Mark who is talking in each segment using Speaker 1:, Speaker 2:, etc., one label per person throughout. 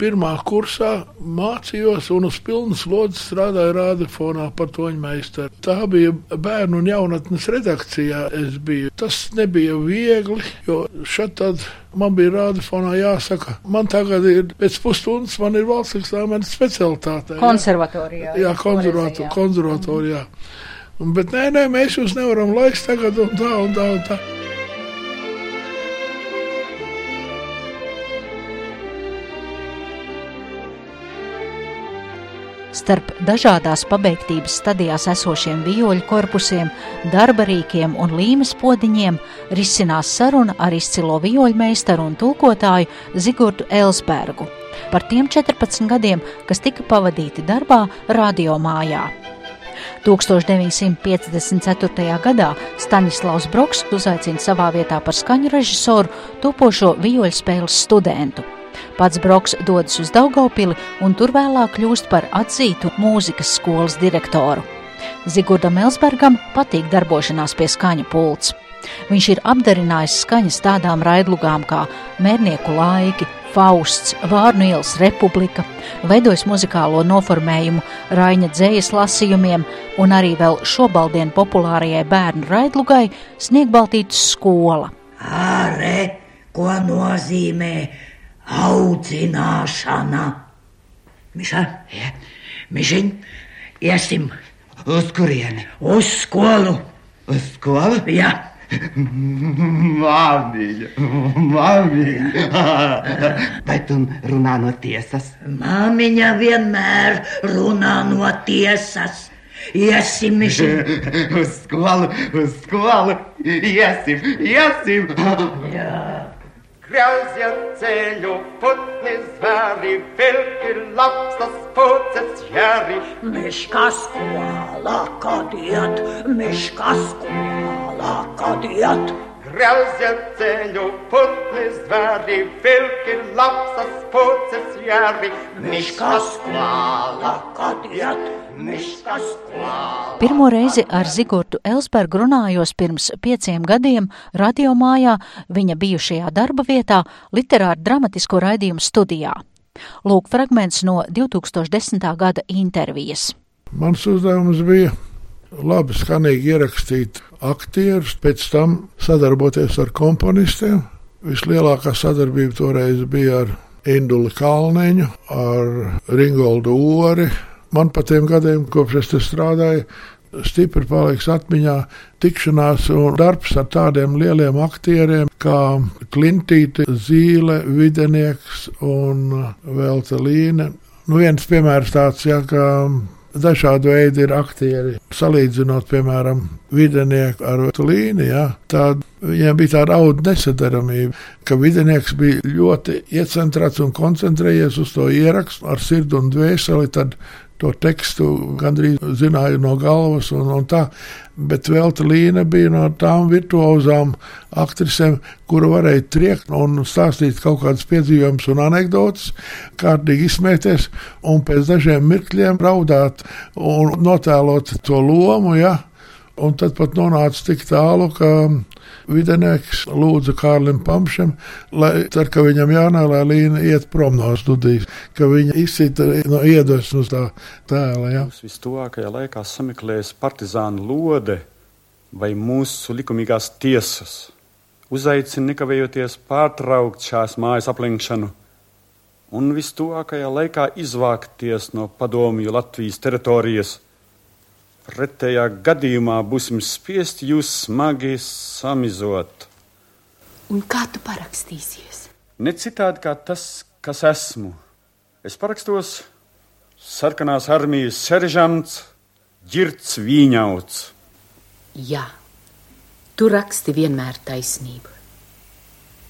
Speaker 1: Pirmā kursā mācījos un uz pilnu slodzi strādāju radiofonā par toņu meistaru. Tā bija bērnu un jaunatnes redakcijā. Es biju. Tas nebija viegli, jo šeit tad man bija radiofonā jāsaka, man tagad ir pēc pusstundas, man ir valsts eksāmenes specialitāte. jā.
Speaker 2: Konservatorijā.
Speaker 1: Jā, konservato, konservatorijā. Un, Bet nē, nē, mēs jūs nevaram laist tagad un tā un tā un tā.
Speaker 2: Starp dažādās pabeigtības stadijās esošiem vijoļu korpusiem, darba rīkiem un līmes podiņiem risinās saruna ar izcilo vijoļu meistaru un tulkotāju Zigurdu Elsbergu par tiem 14 gadiem, kas tika pavadīti darbā radio mājā. 1954. gadā Staņislavs Broks uzaicina savā vietā par skaņu režisoru topošo vijoļu spēles studentu. Pats Broks dodas uz Daugopili un tur vēlāk kļūst par atzītu mūzikas skolas direktoru. Zigurdam Elsbergam patīk darbošanās pie skaņa pults. Viņš ir apdarinājis skaņas tādām raidlugām kā Mērnieku laiki, Fausts, Vārnu ielas republika, veidojis muzikālo noformējumu Raņa dzējas lasījumiem un arī vēl šobaldien populārajai bērnu raidlugai Sniegbaltītas skola.
Speaker 3: Āre, ko nozīmē audzināšana? Miša, ja. Mišiņ, iesim
Speaker 4: Uz kurieni?
Speaker 3: uz skolu.
Speaker 4: Uz skolu?
Speaker 3: Jā,
Speaker 4: Māmiņa, māmiņa. Vai tu runā no tiesas?
Speaker 3: māmiņa vienmēr runā no tiesas. Iesim, mišiņ.
Speaker 4: Uz skolu, uz skolu. Iesim, iesim.
Speaker 5: Grazia ceļu putni zvēri, vilki lapsas puces jāri.
Speaker 3: Miška skola, kad iet, miška skola, kad iet.
Speaker 5: Grazia ceļu putni zvēri, vilki lapsas puces jāri.
Speaker 3: Miška skola, kad iet, miška skola.
Speaker 2: Pirmo reizi ar Zigordu Elsbergu runājos pirms pieciem gadiem radiomājā viņa bijušajā darba vietā literāru dramatisko raidījumu studijā. Lūk, fragments no 2010. gada intervijas.
Speaker 1: Mans uzdevums bija labi skanīgi ierakstīt aktierus, pēc tam sadarboties ar komponistiem. Vislielākā sadarbība toreiz bija ar Induli Kalniņu, ar Ringoldu Ori. Man pa tiem gadiem, kopš es te strādāju, stipri paliks atmiņā tikšanās un darbs ar tādiem lieliem aktieriem kā Klintīte, Zīle, Videnieks un Velta Līne. Nu, viens piemērs tāds, ja, ka dažādi veidi ir aktieri. Salīdzinot, piemēram, vidinieku ar līniju, ja, tad viņiem bija tāda auga nesadarāmība, ka vidinieks bija ļoti iecentrēts un koncentrējies uz to ierakstu ar sirdi un dvēseli. Tad to tekstu gandrīz zināju no galvas, un, un tā, bet Velta Līna bija no tām virtuozām aktrisēm, kura varēja triekt un stāstīt kaut kādas piedzīvojumus un anekdotas, kārtīgi izsmēties, un pēc dažiem mirkļiem raudāt un notēlot to lomu. Ja? Un tad pat nonāca tik tālu, ka vidinieks lūdza Kārlim Pamšam, lai, tad, ka viņam jānāk, lai Līna iet prom no studijas, ka viņa izsita no iedvesmas tā tēla. Ja?
Speaker 6: Jūs vistuvākajā laikā sameklējat partizānu lode vai mūsu likumīgās tiesas. Uzaicinu nekavējoties pārtraukt šās mājas aplenkšanu un vistuvākajā laikā izvākties no padomju Latvijas teritorijas. Pretējā gadījumā būsim spiesti jūs smagi samizot.
Speaker 7: Un kā tu parakstīsies?
Speaker 6: Ne citādi kā tas, kas esmu. Es parakstos sarkanās armijas seržants Girts Vīņauts.
Speaker 7: Jā, tu raksti vienmēr taisnību.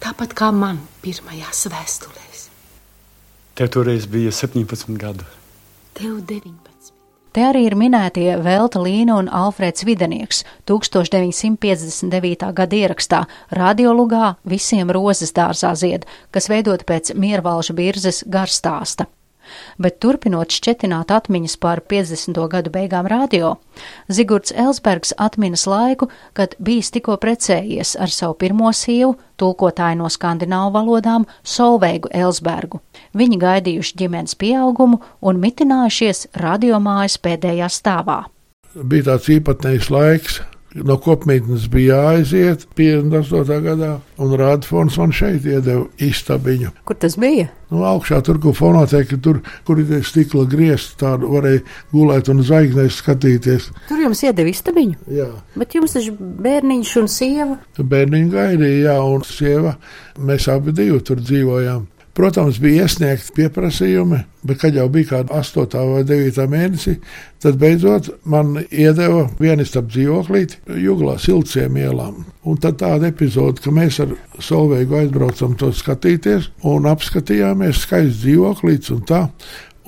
Speaker 7: Tāpat kā man pirmajās vēstulēs.
Speaker 6: Tev toreiz bija 17 gadi.
Speaker 7: Tev 19.
Speaker 2: Te arī ir minētie Velta Līna un Alfrēds Videnieks 1959. gada ierakstā radiolugā Visiem rozes dārzā zied, kas veidot pēc Miervalža birzes garstāsta bet turpinot šķetināt atmiņas par 50. gadu beigām radio, Zigurds Elsbergs atminas laiku, kad bijis tikko precējies ar savu pirmo sievu, tulkotāju no skandināvu valodām Solveigu Elsbergu. Viņi gaidījuši ģimenes pieaugumu un mitinājušies radiomājas pēdējā stāvā.
Speaker 1: Bija tāds īpatnējs laiks, No kopmītnes bija jāaiziet 58. gadā, un Rādfons man šeit iedeva istabiņu.
Speaker 8: Kur tas bija?
Speaker 1: Nu, augšā tur, kur fonoteka, tur, kur ir stikla griezts, tādu varēja gulēt un zvaigznēs skatīties.
Speaker 8: Tur jums iedeva istabiņu?
Speaker 1: Jā.
Speaker 8: Bet jums taču bērniņš un sieva?
Speaker 1: Bērniņu gaidīja, jā, un sieva. Mēs abi divi tur dzīvojām. Protams, bija iesniegti pieprasījumi, bet, kad jau bija kāda 8. vai 9. mēnesī, tad beidzot man iedeva vienu starp dzīvoklīti Juglā Silciem ielām. Un tad tāda epizode, ka mēs ar Solveigu aizbraucam to skatīties un apskatījāmies skaists dzīvoklīts un tā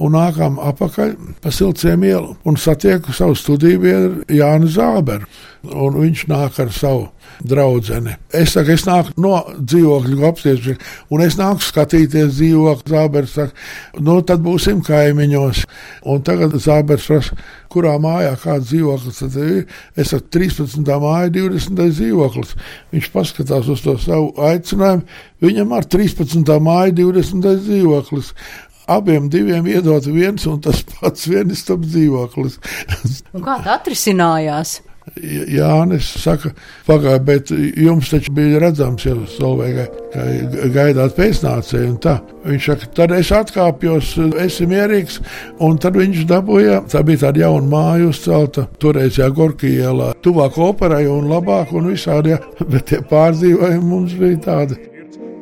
Speaker 1: un nākām apakaļ pa siltiem ielu un satieku savu studiju biedru Jānu Zāberu. Un viņš nāk ar savu draugu. Es saku, es nāku no dzīvokļa apsties, un es nāku skatīties dzīvokli. Zābers saka, nu tad būsim kaimiņos. Un tagad Zābers prasa, kurā mājā kāds dzīvoklis tad ir. Es saku, 13. māja, 20. dzīvoklis. Viņš paskatās uz to savu aicinājumu. Viņam ar 13. māja, 20. dzīvoklis abiem diviem iedot viens un tas pats vienistabs dzīvoklis.
Speaker 8: Kā tā atrisinājās?
Speaker 1: Jānis saka, pagāja, bet jums taču bija redzams, jau Solveigai, ka gaidāt pēcnācēju un tā. Viņš saka, tad es atkāpjos, esi mierīgs, un tad viņš dabūja, tā bija tāda jauna māja uzcelta, toreizajā Gorkijēlā, tuvāk operai un labāk un visādi, ja, bet tie pārdzīvojumi mums bija tādi.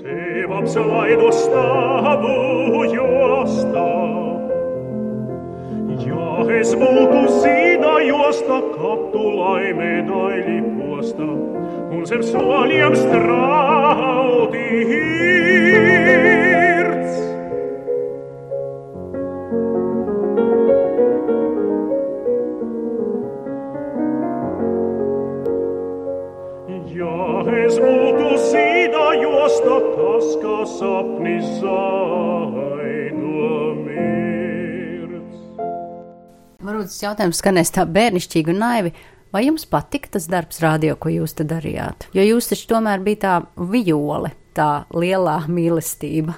Speaker 1: Tev apsalaido stāvu es būtu zīda josta, kad tu laimē daļi posta, un zem soļiem strauti hirts. Ja es būtu zīda josta, tas kā sapnis
Speaker 8: Tas jautājums skanēs tā bērnišķīgi un naivi. Vai jums patika tas darbs, rādio, ko jūs te darījāt? Jo jūs taču tomēr bija tā viole, tā lielā mīlestība.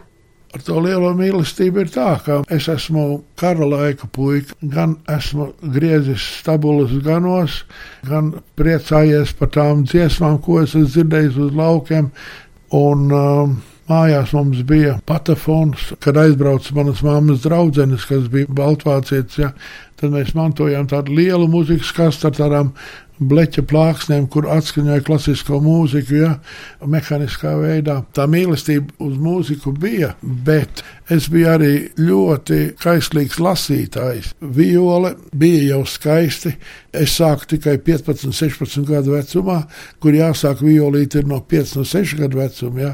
Speaker 1: Ar to lielo mīlestību ir tā, ka es esmu kara laika puika, gan esmu griezis stabulas ganos, gan priecājies par tām dziesmām, ko es esmu dzirdējis uz laukiem. Un, um, Mājās mums bija patafons, kad aizbrauca manas mammas draudzenes, kas bija Baltvācietis. Ja, tad mēs mantojām tādu lielu mūzikas kastu ar tādām bleķa plāksnēm, kur atskaņoja klasisko mūziku, ja, mehāniskā veidā. Tā mīlestība uz mūziku bija, bet es biju arī ļoti kaislīgs lasītājs. Viole bija jau skaisti. Es sāku tikai 15, 16 gadu vecumā, kur jāsāk violīt ir no 5, no 6 gadu vecuma. Ja.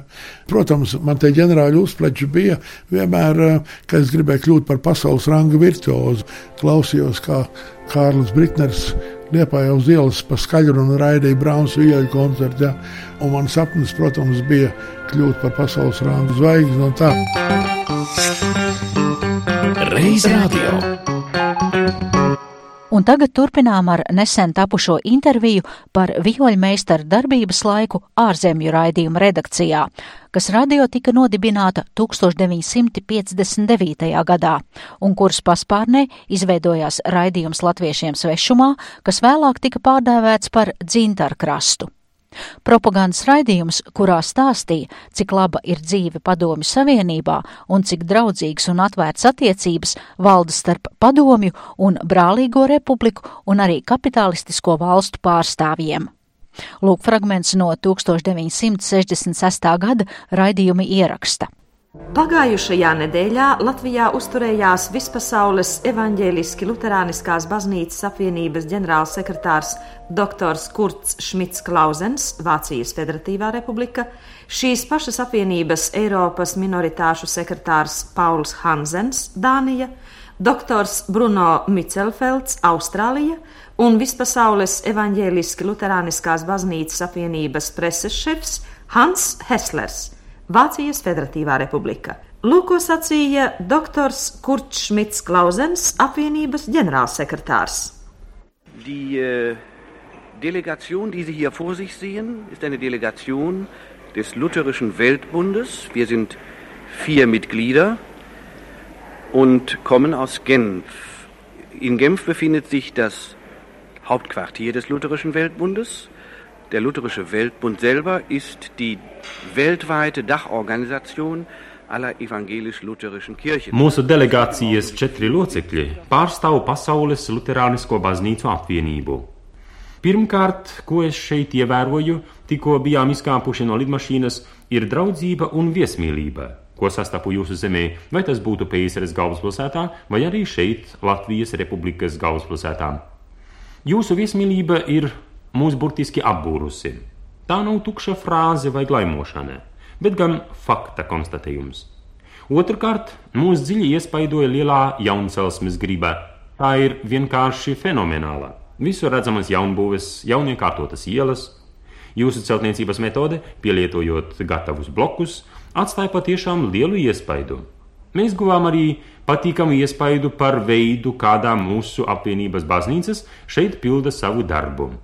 Speaker 1: Protams, man te ģenerāļu uzpleči bija vienmēr, eh, ka es gribēju kļūt par pasaules ranga virtuozu. Klausījos, kā Kārlis Britners Liepā jau uz ielas pa skaļru un raidīja Brauns vieļu koncertu. Ja? Un mans sapnis, protams, bija kļūt par pasaules rāmu zvaigzni un tā.
Speaker 9: Reiz radio.
Speaker 2: Un tagad turpinām ar nesen tapušo interviju par vijoļmeistaru darbības laiku ārzemju raidījuma redakcijā, kas radio tika nodibināta 1959. gadā, un kuras paspārnē izveidojās raidījums latviešiem svešumā, kas vēlāk tika pārdēvēts par dzintarkrastu. Propagandas raidījums, kurā stāstīja, cik laba ir dzīve Padomju Savienībā un cik draudzīgas un atvērtas attiecības valda starp Padomju un Brālīgo republiku un arī kapitalistisko valstu pārstāvjiem. Lūk, fragments no 1966. gada raidījuma ieraksta.
Speaker 10: Pagājušajā nedēļā Latvijā uzturējās Vispasaules evaņģēliski Luterāniskās baznīcas apvienības ģenerālsekretārs dr. Kurts Šmits Klausens, Vācijas Federatīvā republika, šīs pašas apvienības Eiropas minoritāšu sekretārs Pauls Hansens, Dānija, doktors Bruno Micelfelds, Austrālija un Vispasaules evaņģēliski luterāniskās baznīcas apvienības preses šefs Hans Heslers, Vācijas Federatīvā republika. Lūko sacīja doktors Kurts Šmits Klausens, apvienības ģenerālsekretārs.
Speaker 11: Die äh, Delegation, die Sie hier vor sich sehen, ist eine Delegation des Lutherischen Weltbundes. Wir sind vier Mitglieder und kommen aus Genf. In Genf befindet sich das Hauptquartier des Lutherischen Weltbundes. Der Lutherische Weltbund selber ist die weltweite Dachorganisation aller evangelisch-lutherischen Kirchen.
Speaker 12: Mūsu delegācijas četri locekļi pārstāv Pasaules Luterānisko baznīcu apvienību. Pirmkārt, ko es šeit ievēroju, tikko bijām izkāpuši no lidmašīnas, ir draudzība un viesmīlība, ko sastapu jūsu zemē, vai tas būtu PSRS galvaspilsētā, vai arī šeit, Latvijas Republikas galvaspilsētā. Jūsu viesmīlība ir mūs burtiski apbūrusi. Tā nav tukša frāze vai glaimošana, bet gan fakta konstatējums. Otrakārt, mūs dziļi iespaidoja lielā jauncelsmes griba. Tā ir vienkārši fenomenāla. Visur redzamas jaunbūves, jauniekārtotas ielas. Jūsu celtniecības metode, pielietojot gatavus blokus, atstāja patiešām lielu iespaidu. Mēs guvām arī patīkamu iespaidu par veidu, kādā mūsu apvienības baznīcas šeit pilda savu darbu.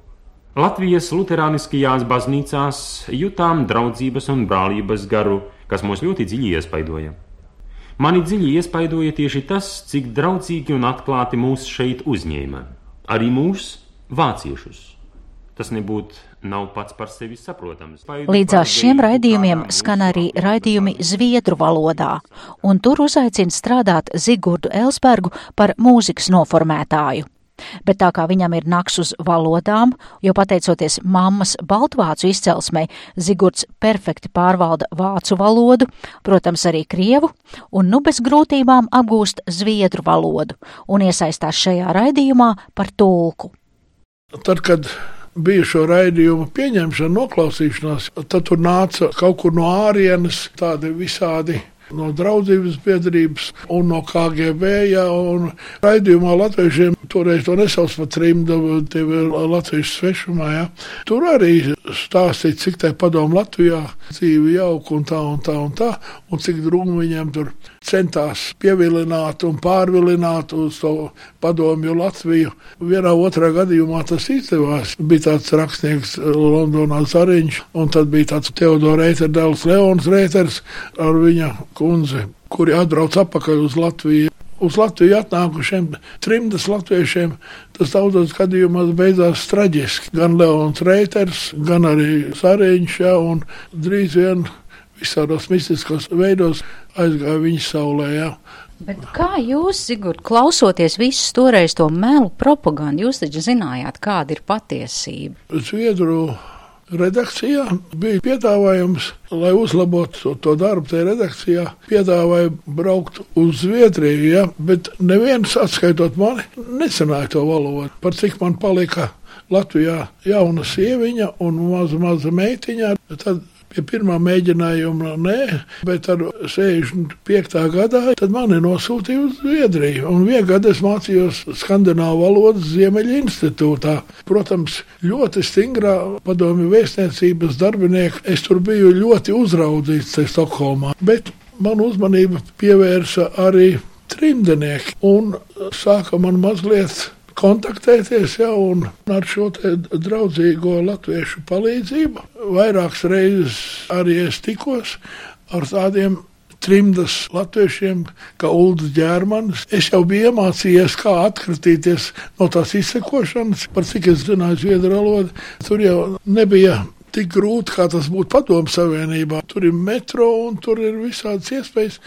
Speaker 12: Latvijas Lutāniskajās baznīcās jutām draudzības un brālības garu, kas mūs ļoti dziļi iespaidoja. Mani dziļi iespaidoja tieši tas, cik draudzīgi un atklāti mūs šeit uzņēma. Arī mūs, vāciešus. Tas nebūtu nav pats par sevi saprotams.
Speaker 2: Līdzās šiem raidījumiem skan arī raidījumi zviedru valodā, un tur uzaicina strādāt Zigurdu Elsbergu par mūzikas noformētāju. Bet tā kā viņam ir naks uz valodām, jo pateicoties mammas baltvācu izcelsmei, Zigurds perfekti pārvalda vācu valodu, protams, arī krievu, un nu bez grūtībām apgūst zviedru valodu un iesaistās šajā raidījumā par tulku.
Speaker 1: Tad, kad bija šo raidījumu pieņemšana, noklausīšanās, tad tur nāca kaut kur no ārienes tādi visādi no draudzības biedrības un no KGB. Jā, un raidījumā latviešiem toreiz to nesauc par trimdu, tie ir latviešu svešumā. Jā. Tur arī stāstīja, cik tā padomu Latvijā dzīve jauka un tā un tā un tā, un cik drūmi viņiem tur centās pievilināt un pārvilināt uz to padomju Latviju. Vienā otrā gadījumā tas izdevās. Bija tāds rakstnieks Londonā Zariņš, un tad bija tāds Teodora Reiterdēls Leons Reiters ar viņa kundzi, kuri atbrauc atpakaļ uz Latviju. Uz Latviju atnākušiem trimdas latviešiem tas daudzos gadījumos beidzās traģiski. Gan Leons Reiters, gan arī Sariņš, ja, un drīz vien visādos mistiskos veidos aizgāja viņa saulē. Ja.
Speaker 2: Bet kā jūs, Sigurd, klausoties visus toreiz to melu propagandu, jūs taču zinājāt, kāda ir patiesība?
Speaker 1: Zviedru redakcijā bija piedāvājums, lai uzlabotu to, to darbu tajā redakcijā, piedāvāja braukt uz Zviedriju, ja, bet neviens, atskaitot mani, nesanāja to valodu. Par cik man palika Latvijā jauna sieviņa un maza, maza meitiņa, tad Pie pirmā mēģinājuma nē, bet ar 65. gadā mani nosūtīja uz Zviedriju. Un vienu gadu es mācījos skandināvu valodas Ziemeļa institūtā. Protams, ļoti stingrā padomju vēstniecības darbinieka. Es tur biju ļoti uzraudzīts Stokholmā, bet man uzmanību pievērsa arī trimdenieki un sāka man mazliet kontaktēties jau ar šo draudzīgo latviešu palīdzību. Vairākas reizes arī es tikos ar tādiem trimdas latviešiem, kā Ulrichs Ģērmanis. Es jau biju iemācījies, kā atkritīties no tās izsekošanas, par cik es zināju zviedru valodu. Tur jau nebija tik grūti, kā tas būtu padomu savienībā. Tur ir metro un tur ir visādas iespējas.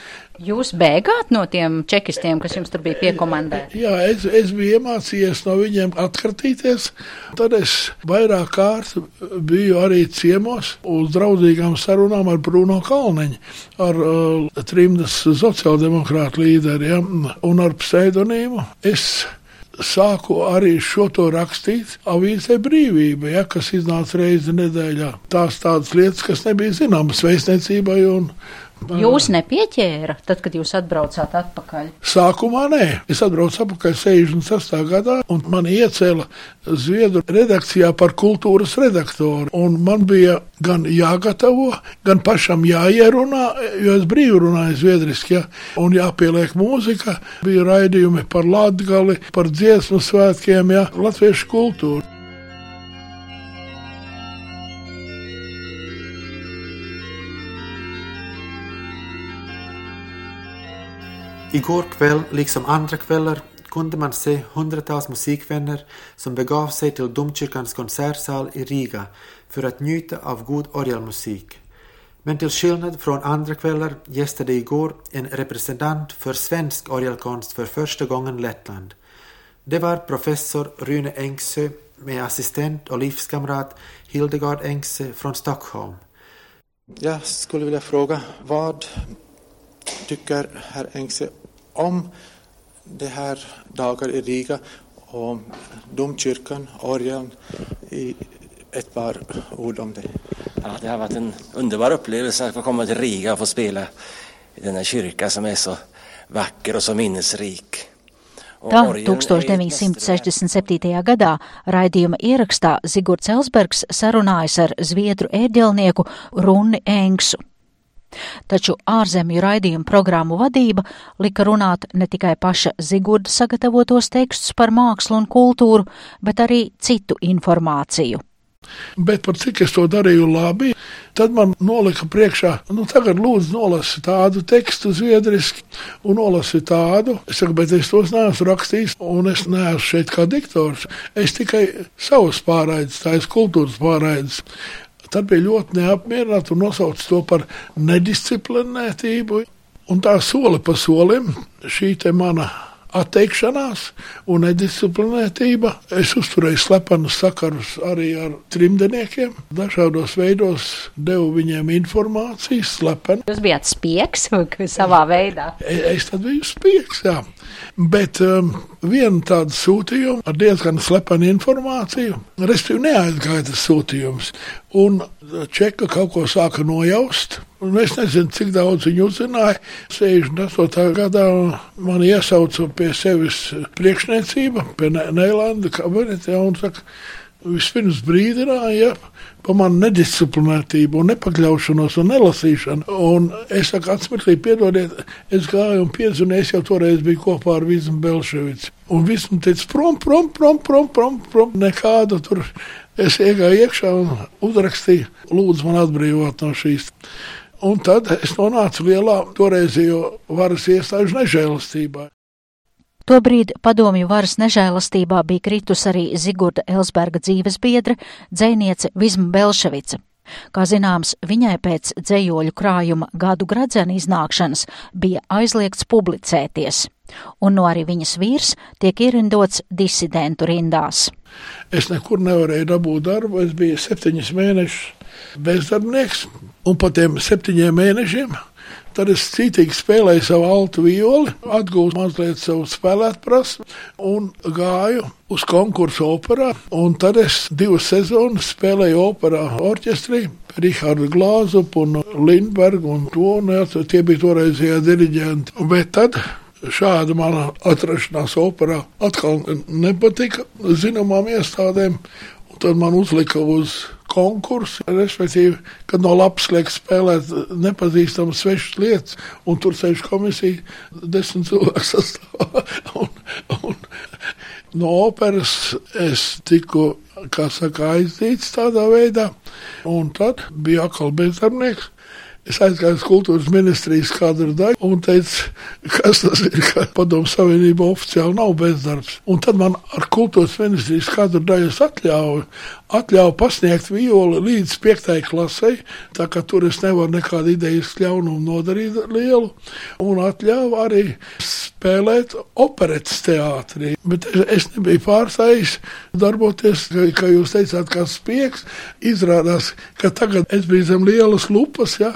Speaker 2: Jūs bēgāt no tiem čekistiem, kas jums tur bija piekomandēti?
Speaker 1: Jā, es, es biju iemācījies no viņiem atkratīties. Tad es vairāk kārt biju arī ciemos uz draudzīgām sarunām ar Bruno Kalniņu, ar uh, trimdas sociāldemokrātu līderi ja, un ar pseidonīmu. Es sāku arī šo to rakstīt avīzē brīvība, ja, kas iznāca reizi nedēļā. Tās tādas lietas, kas nebija zināmas vēstniecībai un
Speaker 2: Jūs nepieķēra, tad, kad jūs atbraucāt atpakaļ?
Speaker 1: Sākumā nē, es atbraucu atpakaļ 68. gadā, un man iecēla Zviedru redakcijā par kultūras redaktoru. Un man bija gan jāgatavo, gan pašam jāierunā, jo es brīvi runāju zviedriski, ja, un jāpieliek mūzika. Bija raidījumi par latgali, par dziesmu svētkiem, ja, latviešu kultūru.
Speaker 13: Igår kväll, liksom andra kvällar, kunde man se hundratals musikvänner som begav sig till domkyrkans konsertsal i Riga för att njuta av god orgelmusik. Men till skillnad från andra kvällar gästade igår en representant för svensk orgelkonst för första gången Lettland. Det var professor Rune Engsö med assistent och livskamrat Hildegard Engsö från Stockholm.
Speaker 14: Jag skulle vilja fråga, vad tycker herr Engsö om det här dagar i Riga och domkyrkan, orgeln, i ett par ord om det?
Speaker 15: Ja, det har varit en underbar upplevelse att få komma till Riga och få spela i denna kyrka som är så vacker och så minnesrik.
Speaker 2: Tā 1967. gadā raidījuma ierakstā Zigords Elsbergs sarunājas ar zviedru ēģelnieku Runni Engsu. Taču ārzemju raidījumu programmu vadība lika runāt ne tikai paša Zigurda sagatavotos tekstus par mākslu un kultūru, bet arī citu informāciju.
Speaker 1: Bet par cik es to darīju labi, tad man nolika priekšā, nu, tagad lūdzu, nolasi tādu tekstu zviedriski, un nolasi tādu. Es saku, bet es tos neesmu rakstījis, un es neesmu šeit kā diktors. Es tikai savus pārraides, tā ir kultūras pārraides. Tad bija ļoti neapmierināti un nosauca to par nedisciplinētību. Un tā soli pa solim šī mana atteikšanās un nedisciplinētība. Es uzturēju slepenus sakarus arī ar trimdeniekiem. Dažādos veidos devu viņiem informāciju, slepeni.
Speaker 2: Jūs bijāt spiegs savā veidā.
Speaker 1: Es, es tad biju spiegs, jā. Bet um, vienu tādu sūtījumu ar diezgan slepenu informāciju, respektīvi neaizgāja tas sūtījums. Un Čeka kaut ko sāka nojaust. Un es nezinu, cik daudz viņi uzzināja. 68. gadā man iesauca pie sevis priekšniecība, pie Neilanda kabinetā un saka, vispirms brīdināja par manu nedisciplinētību, nepakļaušanos un nelasīšanu. Un es saku, atmirklī, piedodiet, es gāju un piedzinu, es jau toreiz biju kopā ar Vizmu Belševicu. Un Vizmu teica, prom, prom, prom, prom, prom, prom, nekāda tur. Es iegāju iekšā un uzrakstīju, lūdzu, man atbrīvot no šīs. Un tad es nonācu lielā toreizējo varas iestāžu nežēlastībā.
Speaker 2: Tobrīd padomju varas nežēlastībā bija kritus arī Zigurda Elsberga dzīves biedre, dzēniece Vizma Belševica. Kā zināms, viņai pēc dzējoļu krājuma gadu gradzena iznākšanas bija aizliegts publicēties, un no arī viņas vīrs tiek ierindots disidentu rindās.
Speaker 1: Es nekur nevarēju dabūt darbu, es biju septiņus mēnešus bezdarbnieks, un pa tiem septiņiem mēnešiem Tad es citīgi spēlēju savu altu violi, atgūstu mazliet savu spēlēt prasmu un gāju uz konkursu operā. Un tad es divas sezonas spēlēju operā orķestrī. Rihardu Glāzupu un Lindbergu un to, un jā, tie bija toreizie diriģenti. Bet tad šāda mana atrašanās operā atkal nepatika zināmām iestādēm. Tad man uzlika uz konkursu, respektīvi, kad no lapas liek spēlēt nepazīstamas svešas lietas, un tur sēž komisija, desmit cilvēku sastāvā. Un, un no operas es tiku, kā saka, aizdīts tādā veidā, un tad bija atkal bezdarbnieks. Es aizgāju uz kultūras ministrijas kadru daļu un teicu, kas tas ir, ka padomu savienība oficiāli nav bezdarbs. Un tad man ar kultūras ministrijas kadru daļu atļauju, atļauju pasniegt violi līdz piektajai klasei, tā kā tur es nevaru nekādu idejas ļaunumu nodarīt lielu, un atļauju arī spēlēt operetes teātrī. Bet es, es nebiju pārstājis darboties, kā jūs teicāt, kā spiegs. Izrādās, ka tagad es biju zem lielas lupas, ja,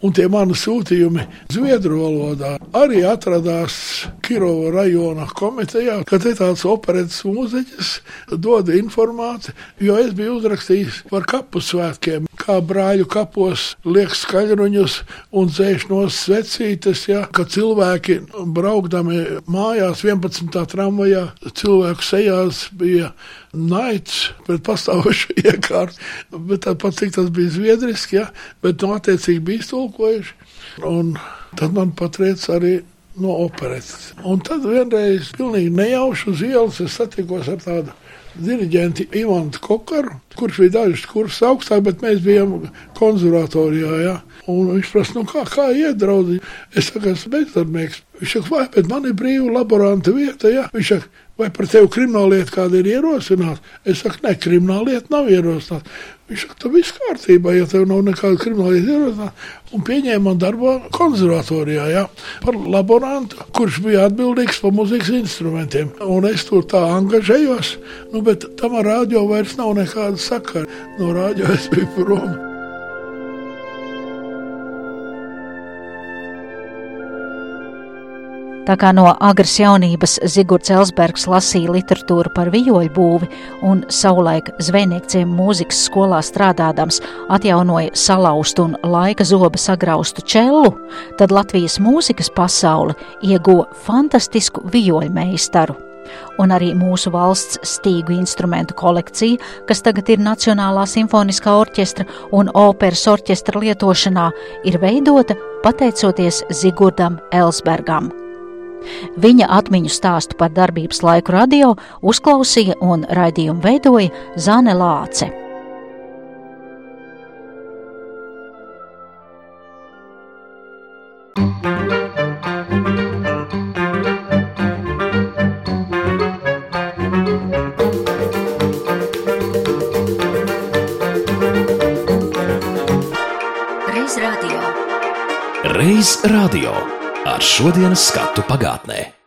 Speaker 1: Un tie mani sūtījumi zviedru valodā arī atradās Kirova rajona komitejā, ka te tāds operetes mūziķis dod informāciju, jo es biju uzrakstījis par kapu svētkiem, kā brāļu kapos liek skaļruņus un dzēš no svecītes, ja, ka cilvēki braukdami mājās 11. tramvajā, cilvēku sejās bija naids pret pastāvošu iekārtu, bet tāpat cik tas bija zviedriski, ja, bet no attiecīgi bija iztulkojuši. Un tad man patriec arī no operetes. Un tad vienreiz pilnīgi nejauši uz ielas es satikos ar tādu diriģenti Ivanu Kokaru, kurš bija dažus kursus augstāk, bet mēs bijām konservatorijā. Ja? Un viņš prasa, nu kā, kā iedraudzi? Es saku, esmu bezdarbnieks. Viņš saka, vai, bet man ir brīva laboranta vieta. Ja? Viņš saka, vai par tevi krimināllieta kāda ir ierosināta? Es saku, ne, krimināllieta nav ierosināta. Viņš saka, tas viss kārtībā, ja tev nav nekāda krimināllieta ierosināta. Un pieņēma man darbā konservatorijā, ja, par laborantu, kurš bija atbildīgs par muzikas instrumentiem. Un es tur tā angažējos, nu, bet tam ar rādio vairs nav nekāda sakara. No rādio es biju prom.
Speaker 2: Tā kā no agras jaunības Zigorts Elsbergs lasīja literatūru par vijoļu būvi un savulaik zvejniekciem mūzikas skolā strādādams atjaunoja salaustu un laika zoba sagraustu čellu, tad Latvijas mūzikas pasaule ieguva fantastisku vijoļu meistaru. Un arī mūsu valsts stīgu instrumentu kolekcija, kas tagad ir Nacionālā simfoniskā orķestra un operas orķestra lietošanā, ir veidota pateicoties Zigurdam Elsbergam. Viņa atmiņu stāstu par darbības laiku radio uzklausīja un raidījumu veidoja Zane Lāce.
Speaker 9: Reiz radio ar šodienas skatu pagātnē.